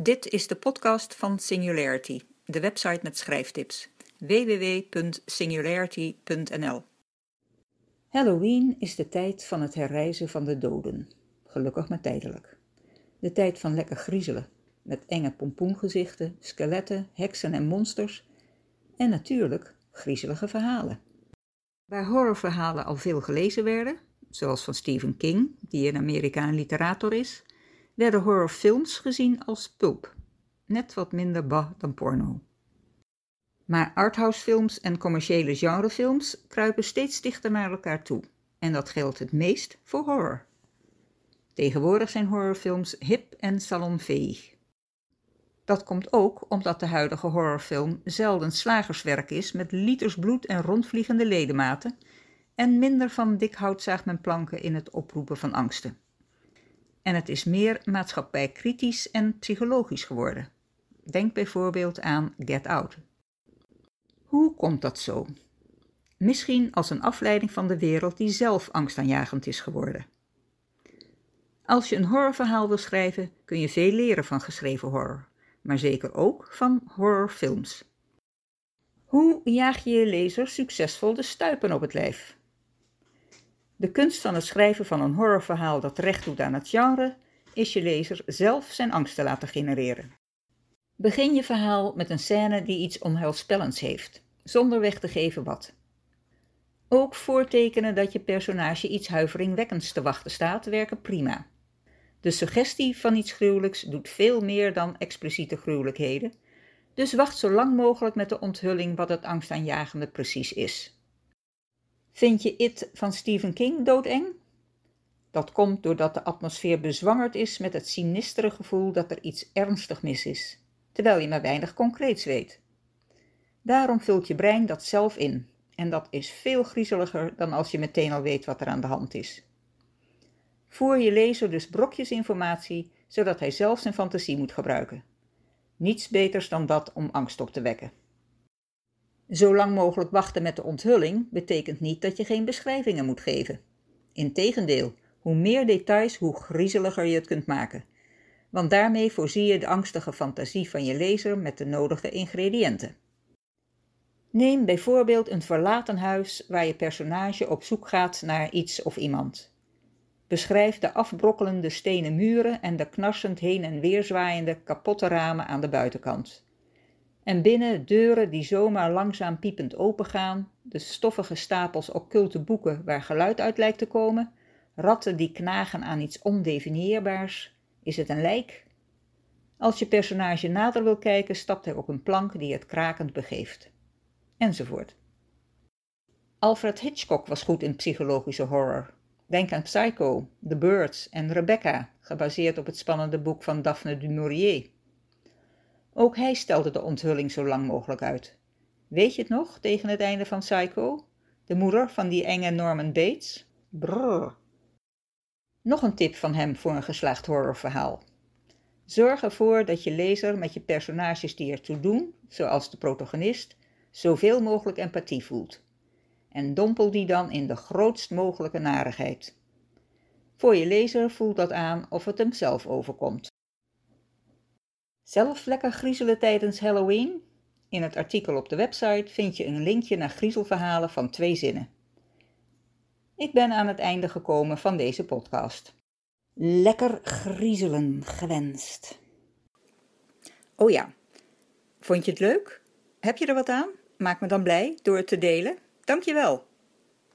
Dit is de podcast van Singularity, de website met schrijftips. www.singularity.nl Halloween is de tijd van het herreizen van de doden. Gelukkig maar tijdelijk. De tijd van lekker griezelen, met enge pompoengezichten, skeletten, heksen en monsters. En natuurlijk griezelige verhalen. Waar horrorverhalen al veel gelezen werden, zoals van Stephen King, die in Amerika een literator is, werden horrorfilms gezien als pulp, net wat minder bah dan porno. Maar arthousefilms en commerciële genrefilms kruipen steeds dichter naar elkaar toe, en dat geldt het meest voor horror. Tegenwoordig zijn horrorfilms hip en salonveeg. Dat komt ook omdat de huidige horrorfilm zelden slagerswerk is met liters bloed en rondvliegende ledematen en minder van dik hout zaagt men planken in het oproepen van angsten. En het is meer maatschappijkritisch en psychologisch geworden. Denk bijvoorbeeld aan Get Out. Hoe komt dat zo? Misschien als een afleiding van de wereld die zelf angstaanjagend is geworden. Als je een horrorverhaal wil schrijven, kun je veel leren van geschreven horror, maar zeker ook van horrorfilms. Hoe jaag je je lezer succesvol de stuipen op het lijf? De kunst van het schrijven van een horrorverhaal dat recht doet aan het genre, is je lezer zelf zijn angst te laten genereren. Begin je verhaal met een scène die iets onheilspellends heeft, zonder weg te geven wat. Ook voortekenen dat je personage iets huiveringwekkends te wachten staat, werken prima. De suggestie van iets gruwelijks doet veel meer dan expliciete gruwelijkheden, dus wacht zo lang mogelijk met de onthulling wat het angstaanjagende precies is. Vind je It van Stephen King doodeng? Dat komt doordat de atmosfeer bezwangerd is met het sinistere gevoel dat er iets ernstig mis is, terwijl je maar weinig concreets weet. Daarom vult je brein dat zelf in, en dat is veel griezeliger dan als je meteen al weet wat er aan de hand is. Voer je lezer dus brokjes informatie, zodat hij zelf zijn fantasie moet gebruiken. Niets beters dan dat om angst op te wekken. Zo lang mogelijk wachten met de onthulling betekent niet dat je geen beschrijvingen moet geven. Integendeel, hoe meer details, hoe griezeliger je het kunt maken. Want daarmee voorzie je de angstige fantasie van je lezer met de nodige ingrediënten. Neem bijvoorbeeld een verlaten huis waar je personage op zoek gaat naar iets of iemand. Beschrijf de afbrokkelende stenen muren en de knarsend heen en weer zwaaiende kapotte ramen aan de buitenkant. En binnen deuren die zomaar langzaam piepend opengaan, de stoffige stapels occulte boeken waar geluid uit lijkt te komen, ratten die knagen aan iets ondefinieerbaars. Is het een lijk? Als je personage nader wil kijken, stapt hij op een plank die het krakend begeeft. Enzovoort. Alfred Hitchcock was goed in psychologische horror. Denk aan Psycho, The Birds en Rebecca, gebaseerd op het spannende boek van Daphne du Maurier. Ook hij stelde de onthulling zo lang mogelijk uit. Weet je het nog, tegen het einde van Psycho? De moeder van die enge Norman Bates? Brrr. Nog een tip van hem voor een geslaagd horrorverhaal. Zorg ervoor dat je lezer met je personages die ertoe doen, zoals de protagonist, zoveel mogelijk empathie voelt. En dompel die dan in de grootst mogelijke narigheid. Voor je lezer voelt dat aan of het hem zelf overkomt. Zelf lekker griezelen tijdens Halloween? In het artikel op de website vind je een linkje naar griezelverhalen van twee zinnen. Ik ben aan het einde gekomen van deze podcast. Lekker griezelen gewenst. Oh ja, vond je het leuk? Heb je er wat aan? Maak me dan blij door het te delen. Dankjewel.